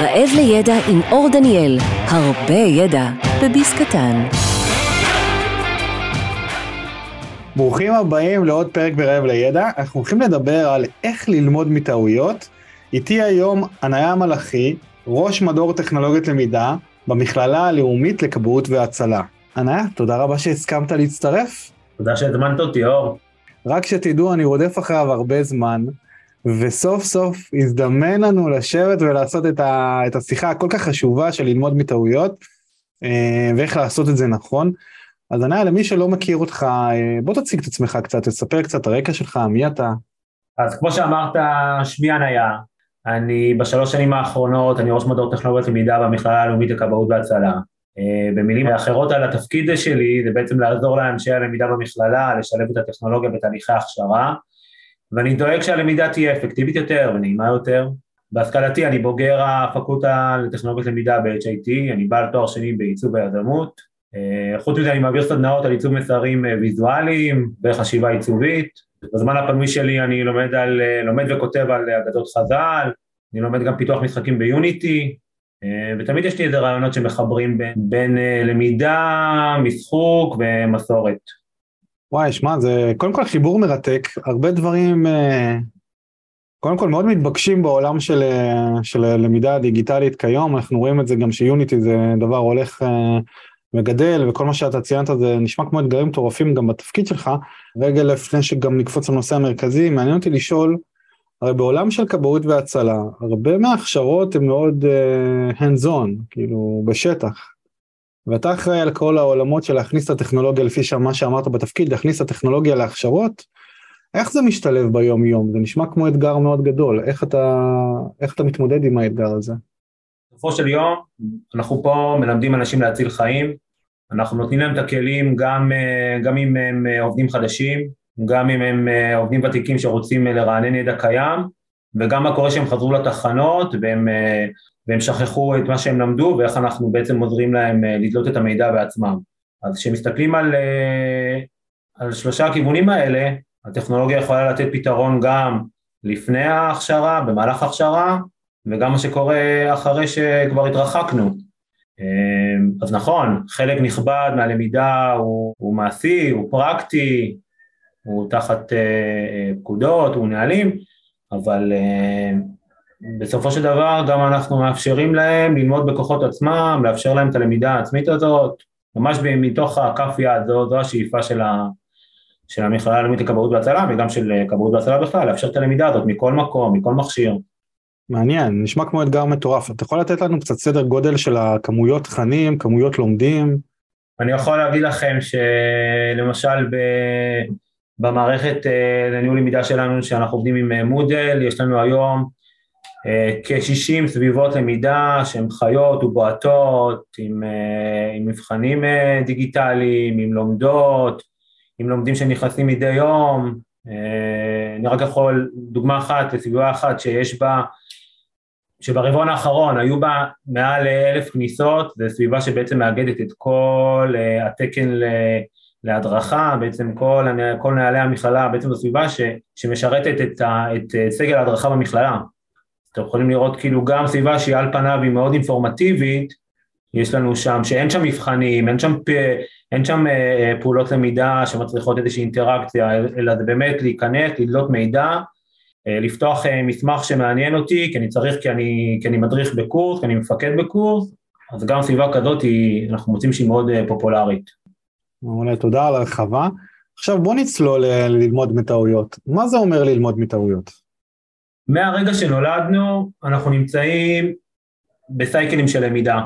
רעב לידע עם אור דניאל, הרבה ידע בביס קטן. ברוכים הבאים לעוד פרק ברעב לידע, אנחנו הולכים לדבר על איך ללמוד מטעויות. איתי היום עניה מלאכי, ראש מדור טכנולוגיות למידה במכללה הלאומית לכבאות והצלה. עניה, תודה רבה שהסכמת להצטרף. תודה שהזמנת אותי, אור. רק שתדעו, אני רודף אחריו הרבה זמן, וסוף סוף הזדמן לנו לשבת ולעשות את, ה, את השיחה הכל כך חשובה של ללמוד מטעויות, אה, ואיך לעשות את זה נכון. אז עניה, למי שלא מכיר אותך, אה, בוא תציג את עצמך קצת, תספר קצת הרקע שלך, מי אתה. אז כמו שאמרת, שמי עניה, אני בשלוש שנים האחרונות, אני ראש מדור טכנולוגיות למידה במכללה הלאומית לכבאות והצלה. אה, במילים אחרות על התפקיד שלי, זה בעצם לעזור לאנשי הלמידה במכללה, לשלב את הטכנולוגיה בתהליכי הכשרה, ואני דואג שהלמידה תהיה אפקטיבית יותר ונעימה יותר. בהשכלתי אני בוגר הפקולטה לטכנולוגיות למידה ב-HIT, אני בעל תואר שני בעיצוב היזמות. אה, חוץ מזה אני מעביר סדנאות על עיצוב מסרים אה, ויזואליים וחשיבה עיצובית. בזמן הפנוי שלי אני לומד, על, לומד וכותב על אגדות חז"ל, אני לומד גם פיתוח משחקים ביוניטי, אה, ותמיד יש לי איזה רעיונות שמחברים בין, בין אה, למידה, משחוק ומסורת. וואי, שמע, זה קודם כל חיבור מרתק, הרבה דברים, אה, קודם כל מאוד מתבקשים בעולם של, של למידה דיגיטלית כיום, אנחנו רואים את זה גם שיוניטי זה דבר הולך וגדל, וכל מה שאתה ציינת זה נשמע כמו אתגרים מטורפים גם בתפקיד שלך. רגע לפני שגם נקפוץ לנושא המרכזי, מעניין אותי לשאול, הרי בעולם של כבאות והצלה, הרבה מההכשרות הן מאוד uh, hands on, כאילו בשטח. ואתה אחראי על כל העולמות של להכניס את הטכנולוגיה לפי מה שאמרת בתפקיד, להכניס את הטכנולוגיה להכשרות, איך זה משתלב ביום יום? זה נשמע כמו אתגר מאוד גדול, איך אתה, איך אתה מתמודד עם האתגר הזה? בסופו של יום, אנחנו פה מלמדים אנשים להציל חיים, אנחנו נותנים להם את הכלים גם, אה, גם אם הם אה, עובדים חדשים, גם אם הם אה, עובדים ותיקים שרוצים לרענן ידע קיים, וגם מה קורה שהם חזרו לתחנות והם, אה, והם שכחו את מה שהם למדו ואיך אנחנו בעצם עוזרים להם לדלות את המידע בעצמם. אז כשמסתכלים על, על שלושה הכיוונים האלה, הטכנולוגיה יכולה לתת פתרון גם לפני ההכשרה, במהלך ההכשרה, וגם מה שקורה אחרי שכבר התרחקנו. אז נכון, חלק נכבד מהלמידה הוא, הוא מעשי, הוא פרקטי, הוא תחת פקודות, הוא נהלים, אבל uh, בסופו של דבר גם אנחנו מאפשרים להם ללמוד בכוחות עצמם, לאפשר להם את הלמידה העצמית הזאת, ממש מתוך הכף יד, זו, זו השאיפה של, ה, של המכללה הלאומית לכבאות והצלה וגם של כבאות והצלה בכלל, לאפשר את הלמידה הזאת מכל מקום, מכל מכשיר. מעניין, נשמע כמו אתגר מטורף. אתה יכול לתת לנו קצת סדר גודל של הכמויות תכנים, כמויות לומדים? אני יכול להגיד לכם שלמשל ב... במערכת אה, לניהול למידה שלנו, שאנחנו עובדים עם אה, מודל, יש לנו היום אה, כ-60 סביבות למידה שהן חיות ובועטות, עם, עם מבחנים דיגיטליים, עם לומדות, עם לומדים שנכנסים מדי יום. אני רק יכול, דוגמה אחת לסביבה אחת שיש בה, שברבעון האחרון היו בה מעל אלף כניסות, זו סביבה שבעצם מאגדת את כל התקן ל... להדרכה, בעצם כל, כל נהלי המכללה, בעצם בסביבה ש, שמשרתת את, ה, את אה, סגל ההדרכה במכללה. אתם יכולים לראות כאילו גם סביבה שהיא על פניו היא מאוד אינפורמטיבית, יש לנו שם, שאין שם מבחנים, אין שם, אין שם אה, אה, פעולות למידה שמצריכות איזושהי אינטראקציה, אלא זה באמת להיכנס, לדלות מידע, לפתוח מסמך שמעניין אותי, כי אני צריך, כי אני, כי אני מדריך בקורס, כי אני מפקד בקורס, אז גם סביבה כזאת היא, אנחנו מוצאים שהיא מאוד פופולרית. מעולה, תודה על הרחבה. עכשיו בוא נצלול ללמוד מטעויות. מה זה אומר ללמוד מטעויות? מהרגע שנולדנו אנחנו נמצאים בסייקלים של למידה.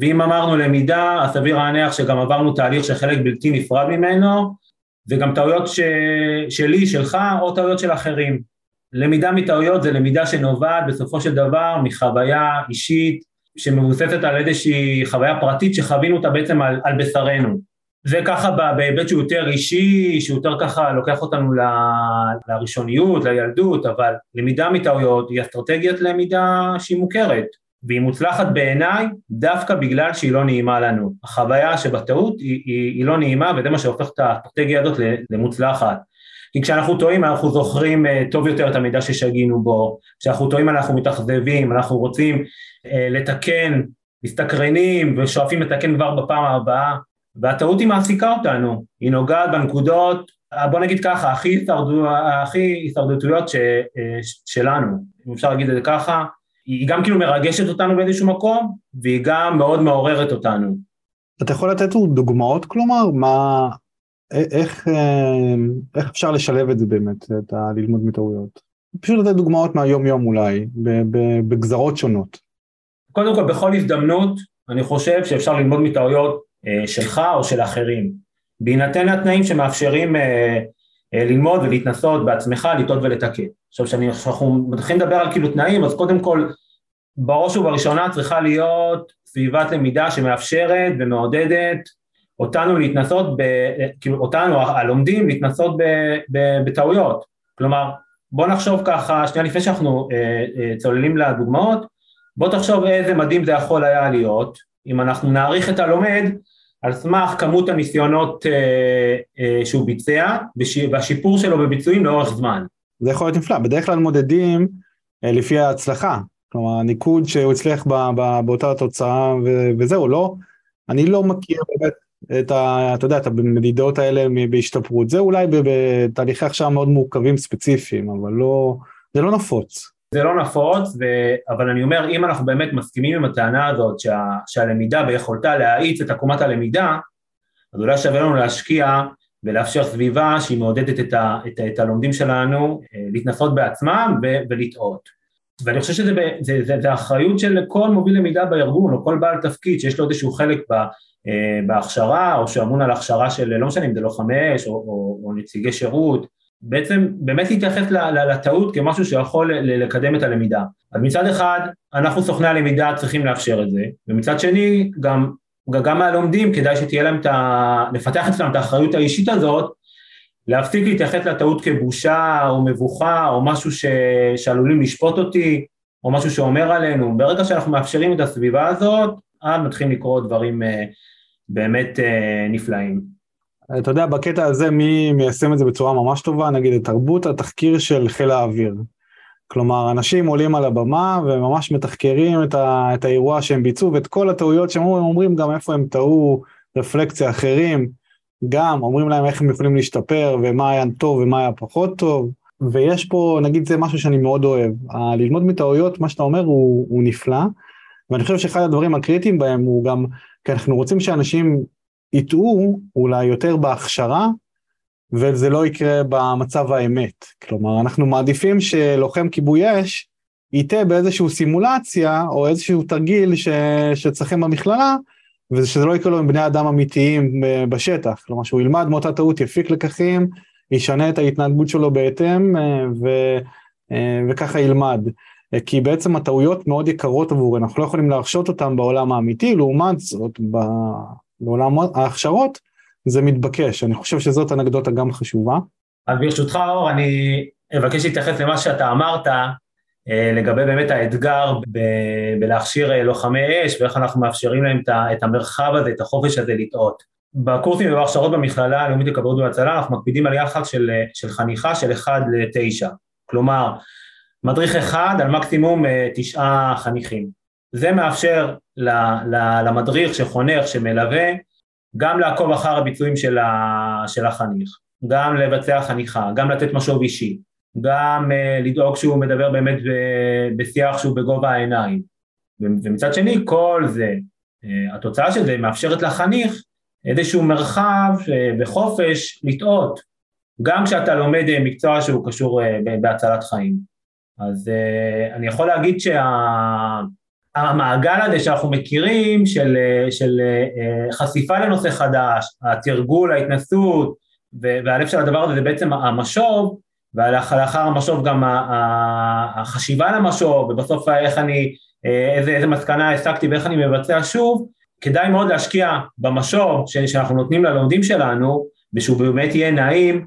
ואם אמרנו למידה, אז סביר להניח שגם עברנו תהליך שחלק בלתי נפרד ממנו, וגם טעויות ש... שלי, שלך, או טעויות של אחרים. למידה מטעויות זה למידה שנובעת בסופו של דבר מחוויה אישית שמבוססת על איזושהי חוויה פרטית שחווינו אותה בעצם על, על בשרנו. זה ככה בהיבט שהוא יותר אישי, שהוא יותר ככה לוקח אותנו לראשוניות, לילדות, אבל למידה מטעויות היא אסטרטגיית למידה שהיא מוכרת, והיא מוצלחת בעיניי דווקא בגלל שהיא לא נעימה לנו. החוויה שבטעות היא, היא, היא לא נעימה וזה מה שהופך את האסטרטגיה הזאת למוצלחת. כי כשאנחנו טועים אנחנו זוכרים טוב יותר את המידע ששגינו בו, כשאנחנו טועים אנחנו מתאכזבים, אנחנו רוצים לתקן, מסתקרנים ושואפים לתקן כבר בפעם הבאה, והטעות היא מעסיקה אותנו, היא נוגעת בנקודות, בוא נגיד ככה, הכי, הישרדו, הכי הישרדותיות ש, שלנו, אם אפשר להגיד את זה ככה, היא גם כאילו מרגשת אותנו באיזשהו מקום, והיא גם מאוד מעוררת אותנו. אתה יכול לתת דוגמאות כלומר? מה, איך, איך אפשר לשלב את זה באמת, את הללמוד מטעויות? פשוט לתת דוגמאות מהיום יום אולי, בגזרות שונות. קודם כל בכל הזדמנות אני חושב שאפשר ללמוד מטעויות אה, שלך או של אחרים, בהינתן התנאים שמאפשרים אה, אה, ללמוד ולהתנסות בעצמך, לטעות ולתקן. עכשיו כשאנחנו מתחילים לדבר על כאילו תנאים אז קודם כל בראש ובראשונה צריכה להיות סביבת למידה שמאפשרת ומעודדת אותנו להתנסות, ב, כאילו אותנו הלומדים להתנסות ב, ב, בטעויות, כלומר בוא נחשוב ככה שנייה לפני שאנחנו אה, אה, צוללים לדוגמאות בוא תחשוב איזה מדהים זה יכול היה להיות אם אנחנו נעריך את הלומד על סמך כמות הניסיונות אה, אה, שהוא ביצע והשיפור שלו בביצועים לאורך זמן. זה יכול להיות נפלא, בדרך כלל מודדים אה, לפי ההצלחה, כלומר הניקוד שהוא הצליח באותה תוצאה ו, וזהו, לא, אני לא מכיר באמת את ה... אתה יודע, את המדידות האלה בהשתפרות, זה אולי בתהליכי הכשרה מאוד מורכבים ספציפיים, אבל לא, זה לא נפוץ. זה לא נפוץ. אבל אני אומר, אם אנחנו באמת מסכימים עם הטענה הזאת שה... שהלמידה ביכולתה להאיץ את עקומת הלמידה, אז אולי שווה לנו להשקיע ולאפשר סביבה שהיא מעודדת את, הלומדים שלנו אה, להתנסות בעצמם. ולטעות. ואני חושב שזה זה, זה, אחריות של כל מוביל למידה בארגון, או כל בעל תפקיד שיש לו איזשהו חלק אה, בהכשרה, או שאמון על הכשרה של, לא משנה אם זה לוחמי אש, או נציגי שירות, בעצם באמת להתייחס לטעות כמשהו שיכול לקדם את הלמידה. אז מצד אחד, אנחנו סוכני הלמידה צריכים לאפשר את זה, ומצד שני, גם, גם מהלומדים כדאי שתהיה להם את ה... לפתח אצלם את האחריות האישית הזאת, להפסיק להתייחס לטעות כבושה או מבוכה או משהו ש... שעלולים לשפוט אותי, או משהו שאומר עלינו. ברגע שאנחנו מאפשרים את הסביבה הזאת, אז מתחילים לקרות דברים אה, באמת אה, נפלאים. אתה יודע, בקטע הזה מי מיישם את זה בצורה ממש טובה, נגיד את תרבות התחקיר של חיל האוויר. כלומר, אנשים עולים על הבמה וממש מתחקרים את, ה, את האירוע שהם ביצעו ואת כל הטעויות שהם אומרים, אומרים גם איפה הם טעו, רפלקציה אחרים, גם אומרים להם איך הם יכולים להשתפר ומה היה טוב ומה היה פחות טוב. ויש פה, נגיד זה משהו שאני מאוד אוהב, ללמוד מטעויות, מה שאתה אומר הוא, הוא נפלא, ואני חושב שאחד הדברים הקריטיים בהם הוא גם, כי אנחנו רוצים שאנשים יטעו אולי יותר בהכשרה, וזה לא יקרה במצב האמת. כלומר, אנחנו מעדיפים שלוחם כיבוי אש יטעה באיזושהי סימולציה או איזשהו תרגיל ש... שצריכים במכללה, ושזה לא יקרה לו עם בני אדם אמיתיים אה, בשטח. כלומר, שהוא ילמד מאותה טעות, יפיק לקחים, ישנה את ההתנהגות שלו בהתאם, אה, ו... אה, וככה ילמד. כי בעצם הטעויות מאוד יקרות עבורנו, אנחנו לא יכולים להרשות אותן בעולם האמיתי, לעומת זאת, בעולם ההכשרות, זה מתבקש, אני חושב שזאת אנקדוטה גם חשובה. אז ברשותך אור, אני אבקש להתייחס למה שאתה אמרת, אה, לגבי באמת האתגר ב- בלהכשיר אה, לוחמי אש ואיך אנחנו מאפשרים להם את המרחב הזה, את החופש הזה לטעות. בקורסים ובהכשרות במכללה הלאומית לכבאות והצלה אנחנו מקפידים על יחס של, אה, של חניכה של 1 ל-9, כלומר מדריך אחד על מקסימום תשעה חניכים. זה מאפשר למדריך שחונך, שמלווה, גם לעקוב אחר הביצועים של, של החניך, גם לבצע חניכה, גם לתת משוב אישי, גם uh, לדאוג שהוא מדבר באמת בשיח שהוא בגובה העיניים. ומצד שני, כל זה, uh, התוצאה של זה מאפשרת לחניך איזשהו מרחב uh, וחופש לטעות, גם כשאתה לומד מקצוע שהוא קשור בהצלת חיים. אז אני יכול להגיד שה... המעגל הזה שאנחנו מכירים של, של אה, חשיפה לנושא חדש, התרגול, ההתנסות, והלב של הדבר הזה זה בעצם המשוב, ולאחר המשוב גם החשיבה למשוב, ובסוף איך אני, אה, איזה, איזה מסקנה השגתי ואיך אני מבצע שוב, כדאי מאוד להשקיע במשוב שאנחנו נותנים ללומדים שלנו, ושהוא באמת יהיה נעים,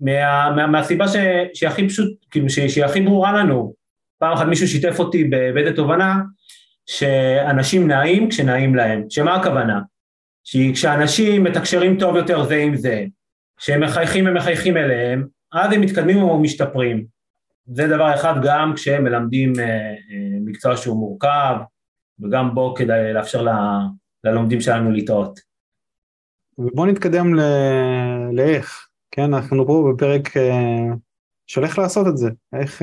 מה, מה, מהסיבה ש, שהיא הכי פשוט, כאילו שהיא הכי ברורה לנו. פעם אחת מישהו שיתף אותי באיזה תובנה, שאנשים נעים כשנעים להם, שמה הכוונה? שכשאנשים מתקשרים טוב יותר זה עם זה, שהם מחייכים ומחייכים אליהם, אז הם מתקדמים ומשתפרים. זה דבר אחד גם כשהם מלמדים מקצוע שהוא מורכב, וגם בו כדאי לאפשר ל, ללומדים שלנו לטעות. ובואו נתקדם ל... לאיך, כן, אנחנו פה בפרק של איך לעשות את זה, איך,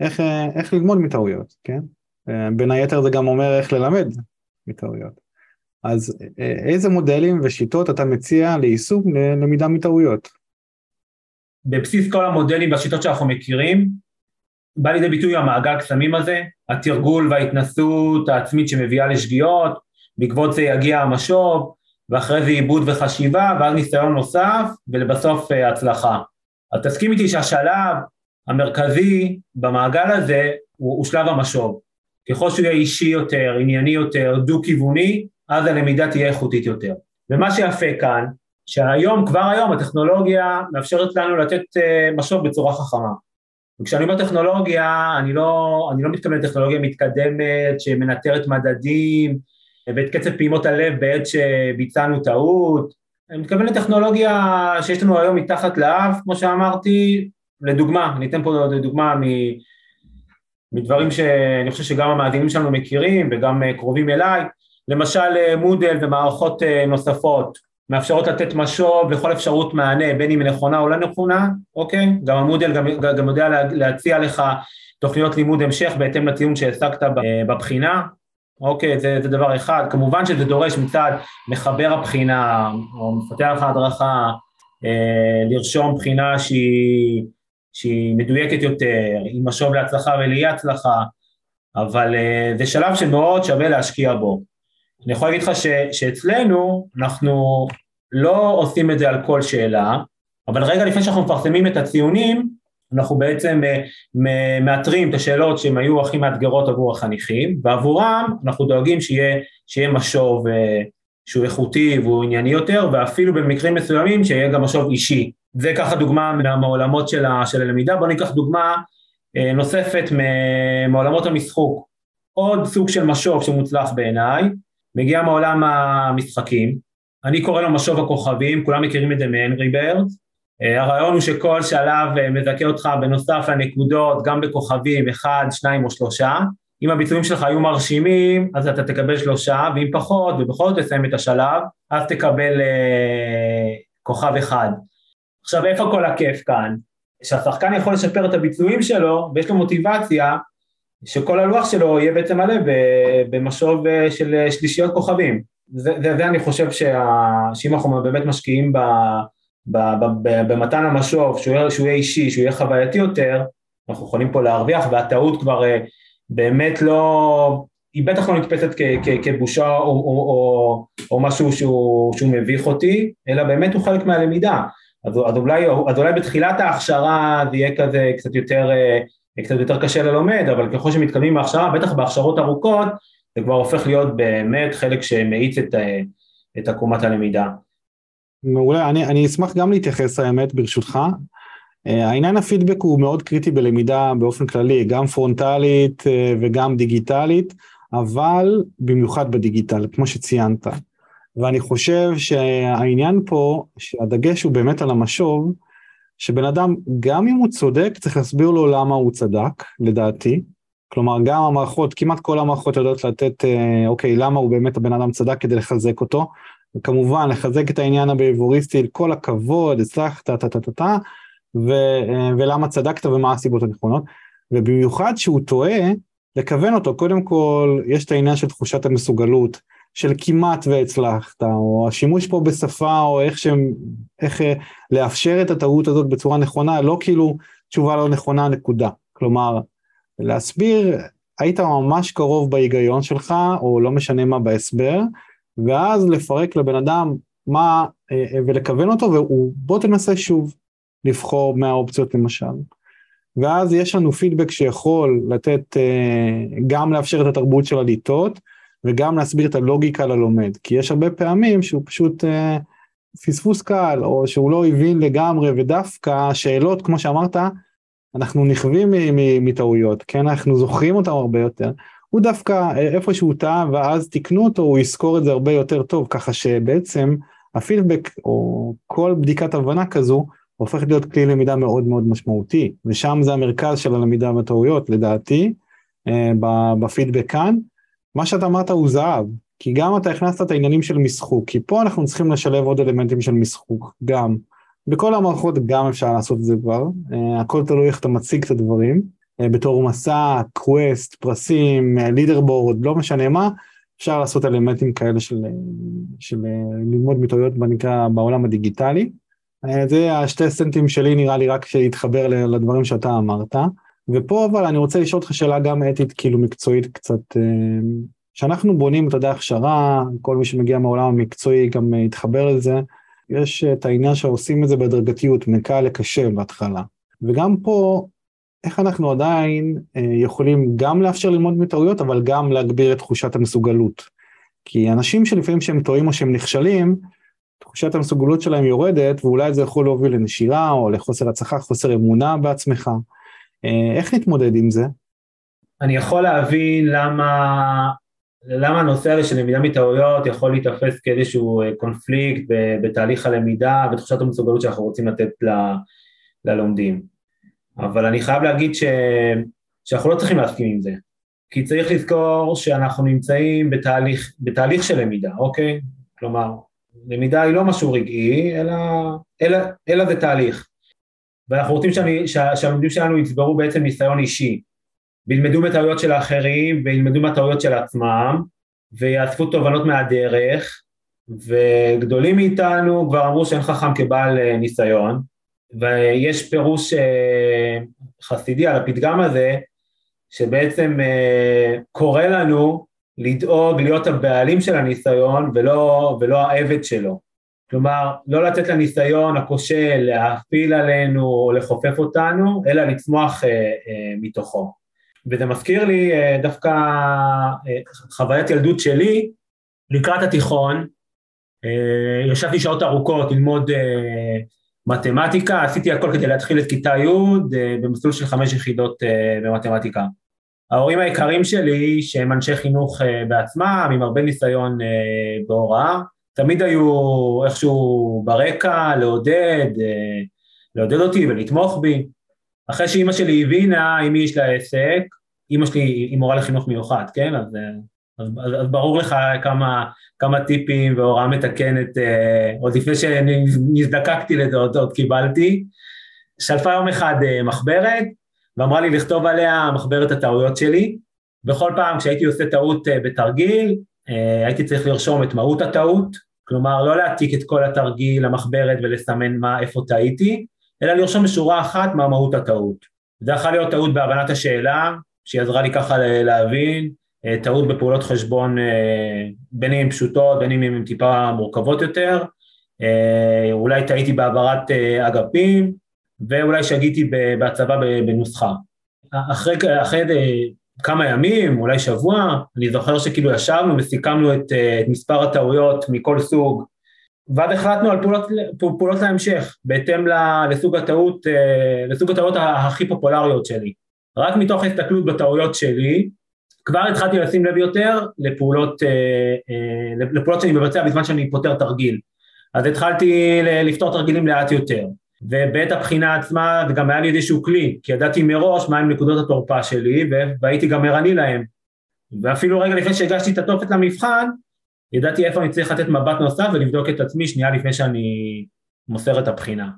איך, איך ללמוד מטעויות, כן? בין היתר זה גם אומר איך ללמד מטעויות. אז איזה מודלים ושיטות אתה מציע ליישום ללמידה מטעויות? בבסיס כל המודלים והשיטות שאנחנו מכירים, בא לידי ביטוי המעגל קסמים הזה, התרגול וההתנסות העצמית שמביאה לשגיאות, בעקבות זה יגיע המשוב, ואחרי זה עיבוד וחשיבה, ואז ניסיון נוסף, ולבסוף אה, הצלחה. אז תסכים איתי שהשלב המרכזי במעגל הזה הוא, הוא שלב המשוב. ככל שהוא יהיה אישי יותר, ענייני יותר, דו-כיווני, אז הלמידה תהיה איכותית יותר. ומה שיפה כאן, שהיום, כבר היום, הטכנולוגיה מאפשרת לנו לתת uh, משוב בצורה חכמה. וכשאני אומר טכנולוגיה, אני לא, אני לא מתכוון לטכנולוגיה מתקדמת שמנטרת מדדים ואת קצב פעימות הלב בעת שביצענו טעות, אני מתכוון לטכנולוגיה שיש לנו היום מתחת לאף, כמו שאמרתי, לדוגמה, אני אתן פה דוגמה מדברים שאני חושב שגם המאזינים שלנו מכירים וגם קרובים אליי, למשל מודל ומערכות נוספות מאפשרות לתת משוב לכל אפשרות מענה, בין אם נכונה או לא נכונה, אוקיי? גם המודל גם, גם יודע להציע לך תוכניות לימוד המשך בהתאם לציון שהעסקת בבחינה, אוקיי? זה, זה דבר אחד. כמובן שזה דורש מצד מחבר הבחינה או מפתח ההדרכה אה, לרשום בחינה שהיא, שהיא מדויקת יותר, עם משוב להצלחה ולאי הצלחה, אבל אה, זה שלב שמאוד שווה להשקיע בו. אני יכול להגיד לך ש, שאצלנו אנחנו לא עושים את זה על כל שאלה, אבל רגע לפני שאנחנו מפרסמים את הציונים, אנחנו בעצם אה, מאתרים את השאלות שהן היו הכי מאתגרות עבור החניכים, ועבורם אנחנו דואגים שיהיה, שיהיה משוב אה, שהוא איכותי והוא ענייני יותר, ואפילו במקרים מסוימים שיהיה גם משוב אישי. זה ככה דוגמה מהעולמות של, של הלמידה, בואו ניקח דוגמה אה, נוספת מעולמות המשחוק. עוד סוג של משוב שמוצלח בעיניי, מגיע מעולם המשחקים, אני קורא לו משוב הכוכבים, כולם מכירים את זה מהנרי ברד, אה, הרעיון הוא שכל שלב אה, מזכה אותך בנוסף לנקודות, גם בכוכבים, אחד, שניים או שלושה, אם הביצועים שלך היו מרשימים, אז אתה תקבל שלושה, ואם פחות, ובכל זאת תסיים את השלב, אז תקבל אה, כוכב אחד. עכשיו, איפה כל הכיף כאן? שהשחקן יכול לשפר את הביצועים שלו, ויש לו מוטיבציה שכל הלוח שלו יהיה בעצם מלא במשוב אה, של אה, שלישיות כוכבים. זה, זה, זה אני חושב שאם אנחנו באמת משקיעים ב, ב, ב, ב, במתן המשוב, שהוא יהיה, שהוא יהיה אישי, שהוא יהיה חווייתי יותר, אנחנו יכולים פה להרוויח, והטעות כבר אה, באמת לא, היא בטח לא נתפסת כ, כ, כבושה או, או, או, או משהו שהוא, שהוא מביך אותי, אלא באמת הוא חלק מהלמידה. אז, אז, אולי, אז אולי בתחילת ההכשרה זה יהיה כזה קצת יותר קצת יותר קשה ללומד, אבל ככל שמתקדמים בהכשרה, בטח בהכשרות ארוכות, זה כבר הופך להיות באמת חלק שמאיץ את, את עקומת הלמידה. מעולה, אני, אני אשמח גם להתייחס האמת ברשותך. אה, העניין הפידבק הוא מאוד קריטי בלמידה באופן כללי, גם פרונטלית אה, וגם דיגיטלית, אבל במיוחד בדיגיטל, כמו שציינת. ואני חושב שהעניין פה, שהדגש הוא באמת על המשוב, שבן אדם, גם אם הוא צודק, צריך להסביר לו למה הוא צדק, לדעתי. כלומר, גם המערכות, כמעט כל המערכות יודעות לתת, אה, אוקיי, למה הוא באמת הבן אדם צדק כדי לחזק אותו. וכמובן, לחזק את העניין הביהביוריסטי, כל הכבוד, הצלחת, טה טה טה טה אה, ולמה צדקת ומה הסיבות הנכונות. ובמיוחד שהוא טועה, לכוון אותו, קודם כל, יש את העניין של תחושת המסוגלות, של כמעט והצלחת, או השימוש פה בשפה, או איך שהם, איך אה, לאפשר את הטעות הזאת בצורה נכונה, לא כאילו תשובה לא נכונה, נקודה. כלומר, להסביר, היית ממש קרוב בהיגיון שלך, או לא משנה מה בהסבר, ואז לפרק לבן אדם מה, אה, אה, ולכוון אותו, ובוא תנסה שוב לבחור מהאופציות למשל. ואז יש לנו פידבק שיכול לתת, גם לאפשר את התרבות של הליטות, וגם להסביר את הלוגיקה ללומד, כי יש הרבה פעמים שהוא פשוט אה, פספוס קל, או שהוא לא הבין לגמרי, ודווקא שאלות, כמו שאמרת, אנחנו נכווים מטעויות, כן, אנחנו זוכרים אותם הרבה יותר. הוא דווקא אה, איפה שהוא טעה ואז תיקנו אותו, הוא יזכור את זה הרבה יותר טוב, ככה שבעצם הפידבק או כל בדיקת הבנה כזו הופכת להיות כלי למידה מאוד מאוד משמעותי, ושם זה המרכז של הלמידה בטעויות לדעתי, בפידבק כאן. מה שאתה אמרת הוא זהב, כי גם אתה הכנסת את העניינים של משחוק, כי פה אנחנו צריכים לשלב עוד אלמנטים של משחוק, גם. בכל המערכות גם אפשר לעשות את זה כבר, הכל תלוי איך אתה מציג את הדברים. אה, בתור מסע, קווסט, פרסים, לידרבורד, לא משנה מה, אפשר לעשות אלמנטים כאלה של, של ללמוד מטעויות בנקרא בעולם הדיגיטלי. אה, זה השתי סנטים שלי נראה לי רק שיתחבר לדברים שאתה אמרת. ופה אבל אני רוצה לשאול אותך שאלה גם אתית כאילו מקצועית קצת, כשאנחנו אה, בונים אתה יודע הכשרה, כל מי שמגיע מהעולם המקצועי גם יתחבר לזה, יש את העניין שעושים את זה בהדרגתיות, מקל לקשה בהתחלה. וגם פה איך אנחנו עדיין אה, יכולים גם לאפשר ללמוד מטעויות, אבל גם להגביר את תחושת המסוגלות. כי אנשים שלפעמים שהם טועים או שהם נכשלים, תחושת המסוגלות שלהם יורדת, ואולי זה יכול להוביל לנשירה או לחוסר הצלחה, חוסר אמונה בעצמך. אה, איך נתמודד עם זה? אני יכול להבין למה, למה הנושא הזה של למידה מטעויות יכול להיתפס כאיזשהו אה, קונפליקט בתהליך הלמידה ותחושת המסוגלות שאנחנו רוצים לתת ל, ללומדים. אבל אני חייב להגיד ש... שאנחנו לא צריכים להסכים עם זה, כי צריך לזכור שאנחנו נמצאים בתהליך, בתהליך של למידה, אוקיי? כלומר, למידה היא לא משהו רגעי, אלא, אלא, אלא זה תהליך. ואנחנו רוצים שהלומדים שלנו יצברו בעצם ניסיון אישי, וילמדו מטעויות של האחרים, וילמדו מהטעויות של עצמם, ויאספו תובנות מהדרך, וגדולים מאיתנו כבר אמרו שאין חכם כבעל אה, ניסיון, ויש פירוש אה, חסידי על הפתגם הזה, שבעצם אה, קורא לנו לדאוג להיות הבעלים של הניסיון ולא, ולא העבד שלו. כלומר, לא לתת לניסיון הכושל להפיל עלינו או לחופף אותנו, אלא לצמוח אה, אה, מתוכו. וזה מזכיר לי אה, דווקא אה, חוויית ילדות שלי, לקראת התיכון, אה, ישבתי שעות ארוכות ללמוד אה, מתמטיקה, עשיתי הכל כדי להתחיל את כיתה י' אה, במסלול של חמש יחידות אה, במתמטיקה. ההורים היקרים שלי, שהם אנשי חינוך אה, בעצמם, עם הרבה ניסיון בהוראה, תמיד היו איכשהו ברקע לעודד, לעודד אותי ולתמוך בי. אחרי שאימא שלי הבינה מי יש לה עסק, אימא שלי היא מורה לחינוך מיוחד, כן? אז אז, אז, אז ברור לך כמה, כמה טיפים והוראה מתקנת, אה, עוד לפני שנזדקקתי לזה, עוד, עוד קיבלתי. שלפה יום אחד אה, מחברת, ואמרה לי לכתוב עליה מחברת הטעויות שלי. בכל פעם כשהייתי עושה טעות אה, בתרגיל, אה, הייתי צריך לרשום את מהות הטעות, כלומר לא להעתיק את כל התרגיל למחברת ולסמן מה, איפה טעיתי, אלא לרשום בשורה אחת מה מהות הטעות. זה יכול להיות טעות בהבנת השאלה, שהיא עזרה לי ככה להבין, אה, טעות בפעולות חשבון אה, בין אם פשוטות, בין אם הן טיפה מורכבות יותר, אה, אולי טעיתי בהעברת אגפים, ואולי שגיתי בהצבה בנוסחה. אחרי, אחרי כמה ימים, אולי שבוע, אני זוכר שכאילו ישבנו וסיכמנו את, את מספר הטעויות מכל סוג, ואז החלטנו על פעולות, פעולות להמשך, בהתאם לסוג הטעות, לסוג הטעויות הכי פופולריות שלי. רק מתוך ההסתכלות בטעויות שלי, כבר התחלתי לשים לב יותר לפעולות, אה, אה, לפעולות שאני מבצע בזמן שאני פותר תרגיל. אז התחלתי לפתור תרגילים לאט יותר. ובעת הבחינה עצמה זה גם היה לי איזשהו כלי, כי ידעתי מראש מהם נקודות התורפה שלי והייתי גם ערני להם. ואפילו רגע לפני שהגשתי את התופת למבחן, ידעתי איפה אני צריך לתת מבט נוסף ולבדוק את עצמי שנייה לפני שאני מוסר את הבחינה.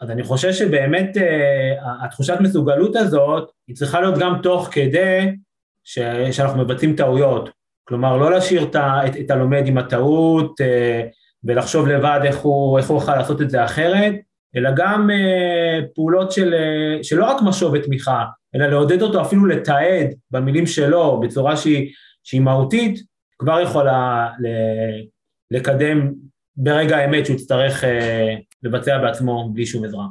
אז אני חושב שבאמת uh, התחושת מסוגלות הזאת היא צריכה להיות גם תוך כדי ש, שאנחנו מבצעים טעויות, כלומר לא להשאיר את, את, את הלומד עם הטעות אה, ולחשוב לבד איך הוא יכול לעשות את זה אחרת, אלא גם אה, פעולות של, אה, שלא רק משוב ותמיכה, אלא לעודד אותו אפילו לתעד במילים שלו בצורה שהיא, שהיא מהותית, כבר יכולה לקדם ברגע האמת שהוא יצטרך לבצע בעצמו בלי שום עזרה.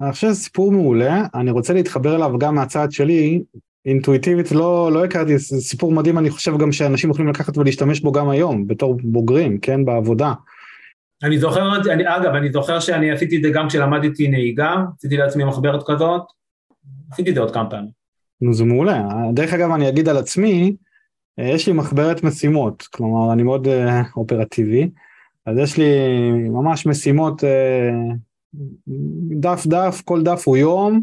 אני חושב שזה סיפור מעולה, אני רוצה להתחבר אליו גם מהצד שלי, אינטואיטיבית לא, לא הכרתי, זה סיפור מדהים, אני חושב גם שאנשים יכולים לקחת ולהשתמש בו גם היום, בתור בוגרים, כן, בעבודה. אני זוכר, אני, אגב, אני זוכר שאני עשיתי את זה גם כשלמדתי נהיגה, עשיתי לעצמי מחברת כזאת, עשיתי את זה עוד כמה פעמים. נו, זה מעולה. דרך אגב, אני אגיד על עצמי, אה, יש לי מחברת משימות, כלומר, אני מאוד uh, אופרטיבי, אז יש לי ממש משימות uh, דף דף, כל דף הוא יום,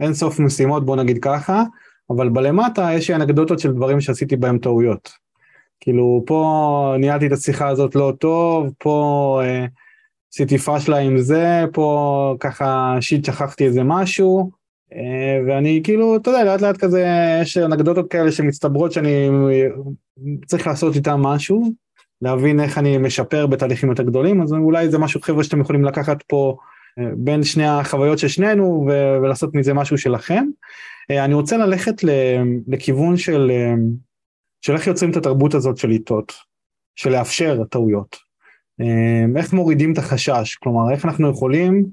אין סוף משימות בוא נגיד ככה, אבל בלמטה יש לי אנקדוטות של דברים שעשיתי בהם טעויות. כאילו פה ניהלתי את השיחה הזאת לא טוב, פה אה, עשיתי פאשלה עם זה, פה ככה שיט שכחתי איזה משהו, אה, ואני כאילו, אתה יודע, לאט לאט כזה, יש אנקדוטות כאלה שמצטברות שאני צריך לעשות איתן משהו, להבין איך אני משפר בתהליכים יותר גדולים, אז אולי זה משהו חבר'ה שאתם יכולים לקחת פה אה, בין שני החוויות של שנינו ו- ולעשות מזה משהו שלכם. אה, אני רוצה ללכת לכיוון של, של איך יוצרים את התרבות הזאת של איתות, של לאפשר טעויות. איך מורידים את החשש, כלומר איך אנחנו יכולים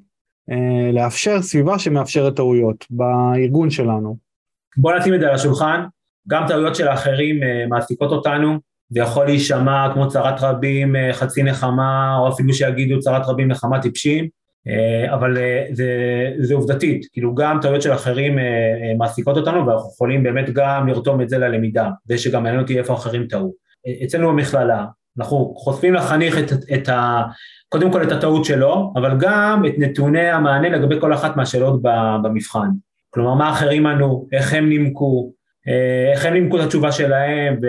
אה, לאפשר סביבה שמאפשרת טעויות בארגון שלנו. בוא נשים את זה על השולחן, גם טעויות של האחרים אה, מעסיקות אותנו, זה יכול להישמע כמו צרת רבים אה, חצי נחמה, או אפילו שיגידו צרת רבים נחמה טיפשים, אבל זה, זה עובדתית, כאילו גם טעויות של אחרים מעסיקות אותנו ואנחנו יכולים באמת גם לרתום את זה ללמידה, זה שגם מעניין אותי איפה אחרים טעו. אצלנו במכללה, אנחנו חושפים לחניך את, את ה... קודם כל את הטעות שלו, אבל גם את נתוני המענה לגבי כל אחת מהשאלות במבחן. כלומר, מה אחרים ענו, איך הם נימקו, אה, איך הם נימקו את התשובה שלהם,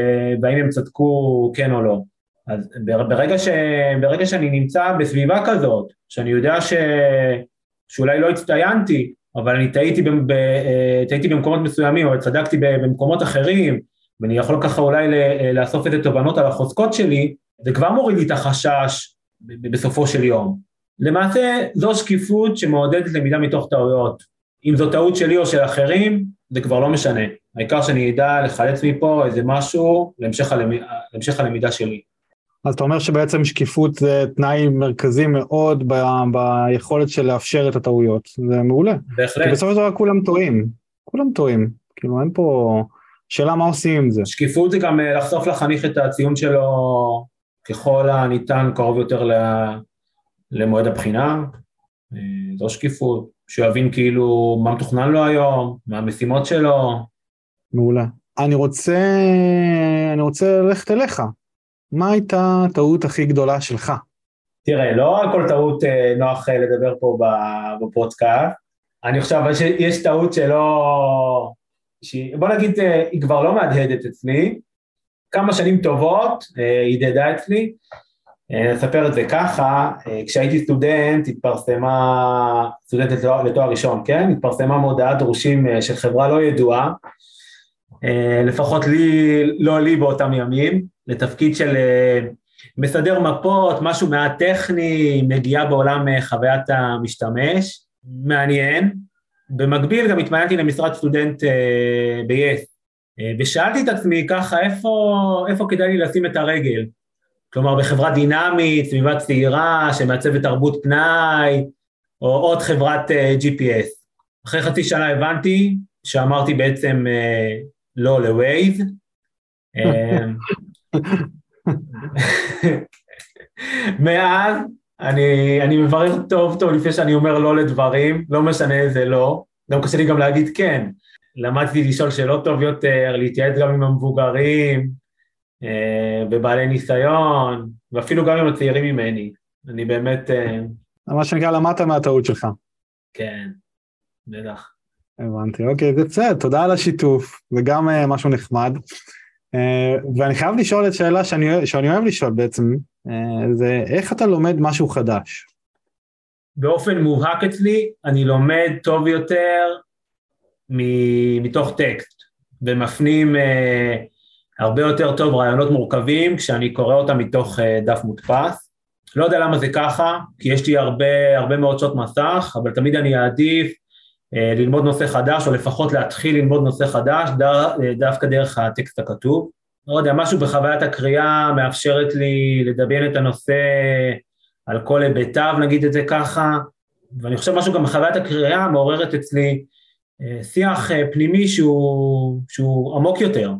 והאם הם צדקו כן או לא. אז ברגע, ש, ברגע שאני נמצא בסביבה כזאת, שאני יודע ש, שאולי לא הצטיינתי, אבל אני טעיתי, ב, אה, טעיתי במקומות מסוימים, אבל צדקתי במקומות אחרים, ואני יכול ככה אולי לאסוף איזה תובנות על החוזקות שלי, זה כבר מוריד לי את החשש בסופו של יום. למעשה זו שקיפות שמעודדת למידה מתוך טעויות. אם זו טעות שלי או של אחרים, זה כבר לא משנה. העיקר שאני אדע לחלץ מפה איזה משהו להמשך, הלמיד, להמשך הלמידה שלי. אז אתה אומר שבעצם שקיפות זה תנאי מרכזי מאוד ב, ביכולת של לאפשר את הטעויות, זה מעולה. בהחלט. כי בסופו של דבר כולם טועים, כולם טועים, כאילו אין פה שאלה מה עושים עם זה. שקיפות זה גם אה, לחשוף לחניך את הציון שלו ככל הניתן קרוב יותר למועד הבחינה, אה, זו שקיפות, שהוא יבין כאילו מה מתוכנן לו היום, מה המשימות שלו. מעולה. אני רוצה, אני רוצה ללכת אליך. מה הייתה הטעות הכי גדולה שלך? תראה, לא על כל טעות אה, נוח אה, לדבר פה בפודקאסט. אני חושב שיש טעות שלא... בוא נגיד, היא כבר לא מהדהדת אצלי, כמה שנים טובות, אה, הדהדה אצלי. אה, נספר את זה ככה, אה, כשהייתי סטודנט התפרסמה, סטודנט לתואר, לתואר ראשון, כן? התפרסמה מודעת דרושים של חברה לא ידועה, לפחות לי, לא לי באותם ימים, לתפקיד של מסדר מפות, משהו מעט טכני, מגיעה בעולם חוויית המשתמש, מעניין. במקביל גם התמיינתי למשרד סטודנט ב-yes, אה, ושאלתי את עצמי ככה, איפה, איפה כדאי לי לשים את הרגל? כלומר, בחברה דינמית, סביבה צעירה, שמעצבת תרבות פנאי, או עוד חברת אה, GPS. אחרי חצי שנה הבנתי שאמרתי בעצם לא ל-Waze. מאז אני, אני מברר טוב טוב לפני שאני אומר לא לדברים, לא משנה איזה לא, גם קשה לי גם להגיד כן. למדתי לשאול שאלות טוב יותר, להתייעץ גם עם המבוגרים, אה, ניסיון, ואפילו גם עם הצעירים ממני. אני באמת... אה, מה שנקרא, למדת מהטעות שלך. כן, בטח. הבנתי, אוקיי, זה בסדר, תודה על השיתוף, זה גם uh, משהו נחמד. Uh, ואני חייב לשאול את שאלה שאני, שאני אוהב לשאול בעצם, uh, זה איך אתה לומד משהו חדש? באופן מובהק אצלי, אני לומד טוב יותר מתוך טקסט, ומפנים אה, הרבה יותר טוב רעיונות מורכבים כשאני קורא אותם מתוך אה, דף מודפס. לא יודע למה זה ככה, כי יש לי הרבה, הרבה מאוד שעות מסך, אבל תמיד אני אעדיף אה, ללמוד נושא חדש, או לפחות להתחיל ללמוד נושא חדש, דו, דווקא דרך הטקסט הכתוב. לא יודע, משהו בחוויית הקריאה מאפשרת לי לדמיין את הנושא על כל היבטיו, נגיד את זה ככה, ואני חושב משהו גם בחוויית הקריאה מעוררת אצלי אה, שיח אה, פנימי שהוא, שהוא עמוק יותר,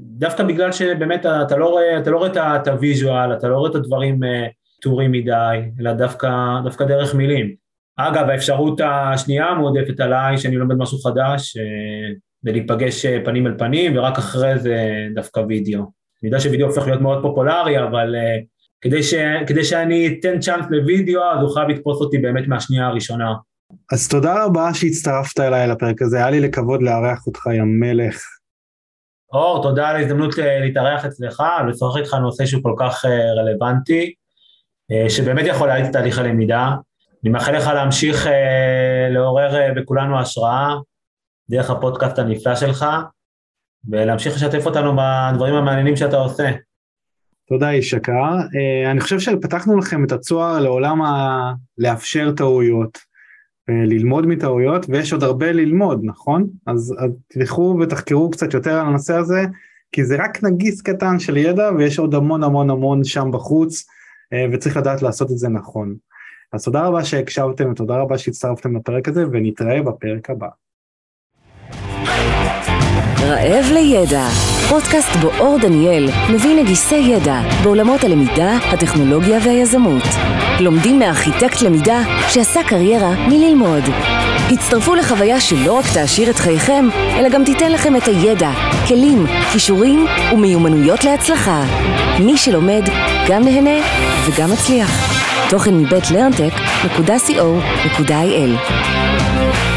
דווקא בגלל שבאמת אתה לא רואה, אתה לא רואה את ה visual, אתה לא רואה את הדברים אה, טורים מדי, אלא דווקא, דווקא דרך מילים. אגב, האפשרות השנייה המועדפת עליי, שאני לומד משהו חדש, זה להיפגש פנים אל פנים, ורק אחרי זה דווקא וידאו. אני יודע שווידאו הופך להיות מאוד פופולרי, אבל כדי, ש, כדי שאני אתן צ'אנס לוידאו, אז הוא חייב לתפוס אותי באמת מהשנייה הראשונה. אז תודה רבה שהצטרפת אליי לפרק הזה, היה לי לכבוד לארח אותך, יא מלך. אור, תודה על ההזדמנות אה, להתארח אצלך, לשוחח איתך נושא שהוא כל כך אה, רלוונטי, אה, שבאמת יכול להאיץ את תהליך הלמידה. אני מאחל לך להמשיך לעורר בכולנו השראה דרך הפודקאסט הנפלא שלך, ולהמשיך לשתף אותנו בדברים המעניינים שאתה עושה. תודה איש יקר. אני חושב שפתחנו לכם את הצוהר לעולם ה... לאפשר טעויות. ללמוד מטעויות, ויש עוד הרבה ללמוד, נכון? אז, אז תלכו ותחקרו קצת יותר על הנושא הזה, כי זה רק נגיס קטן של ידע, ויש עוד המון המון המון שם בחוץ, אה, וצריך לדעת לעשות את זה נכון. אז תודה רבה שהקשבתם, ותודה רבה שהצטרפתם לפרק הזה, ונתראה בפרק הבא. רעב לידע, פודקאסט בו אור דניאל מביא נגיסי ידע בעולמות הלמידה, הטכנולוגיה והיזמות. לומדים מארכיטקט למידה שעשה קריירה מללמוד. הצטרפו לחוויה שלא רק תעשיר את חייכם, אלא גם תיתן לכם את הידע, כלים, כישורים ומיומנויות להצלחה. מי שלומד, גם נהנה וגם מצליח. תוכן מבית learntech.co.il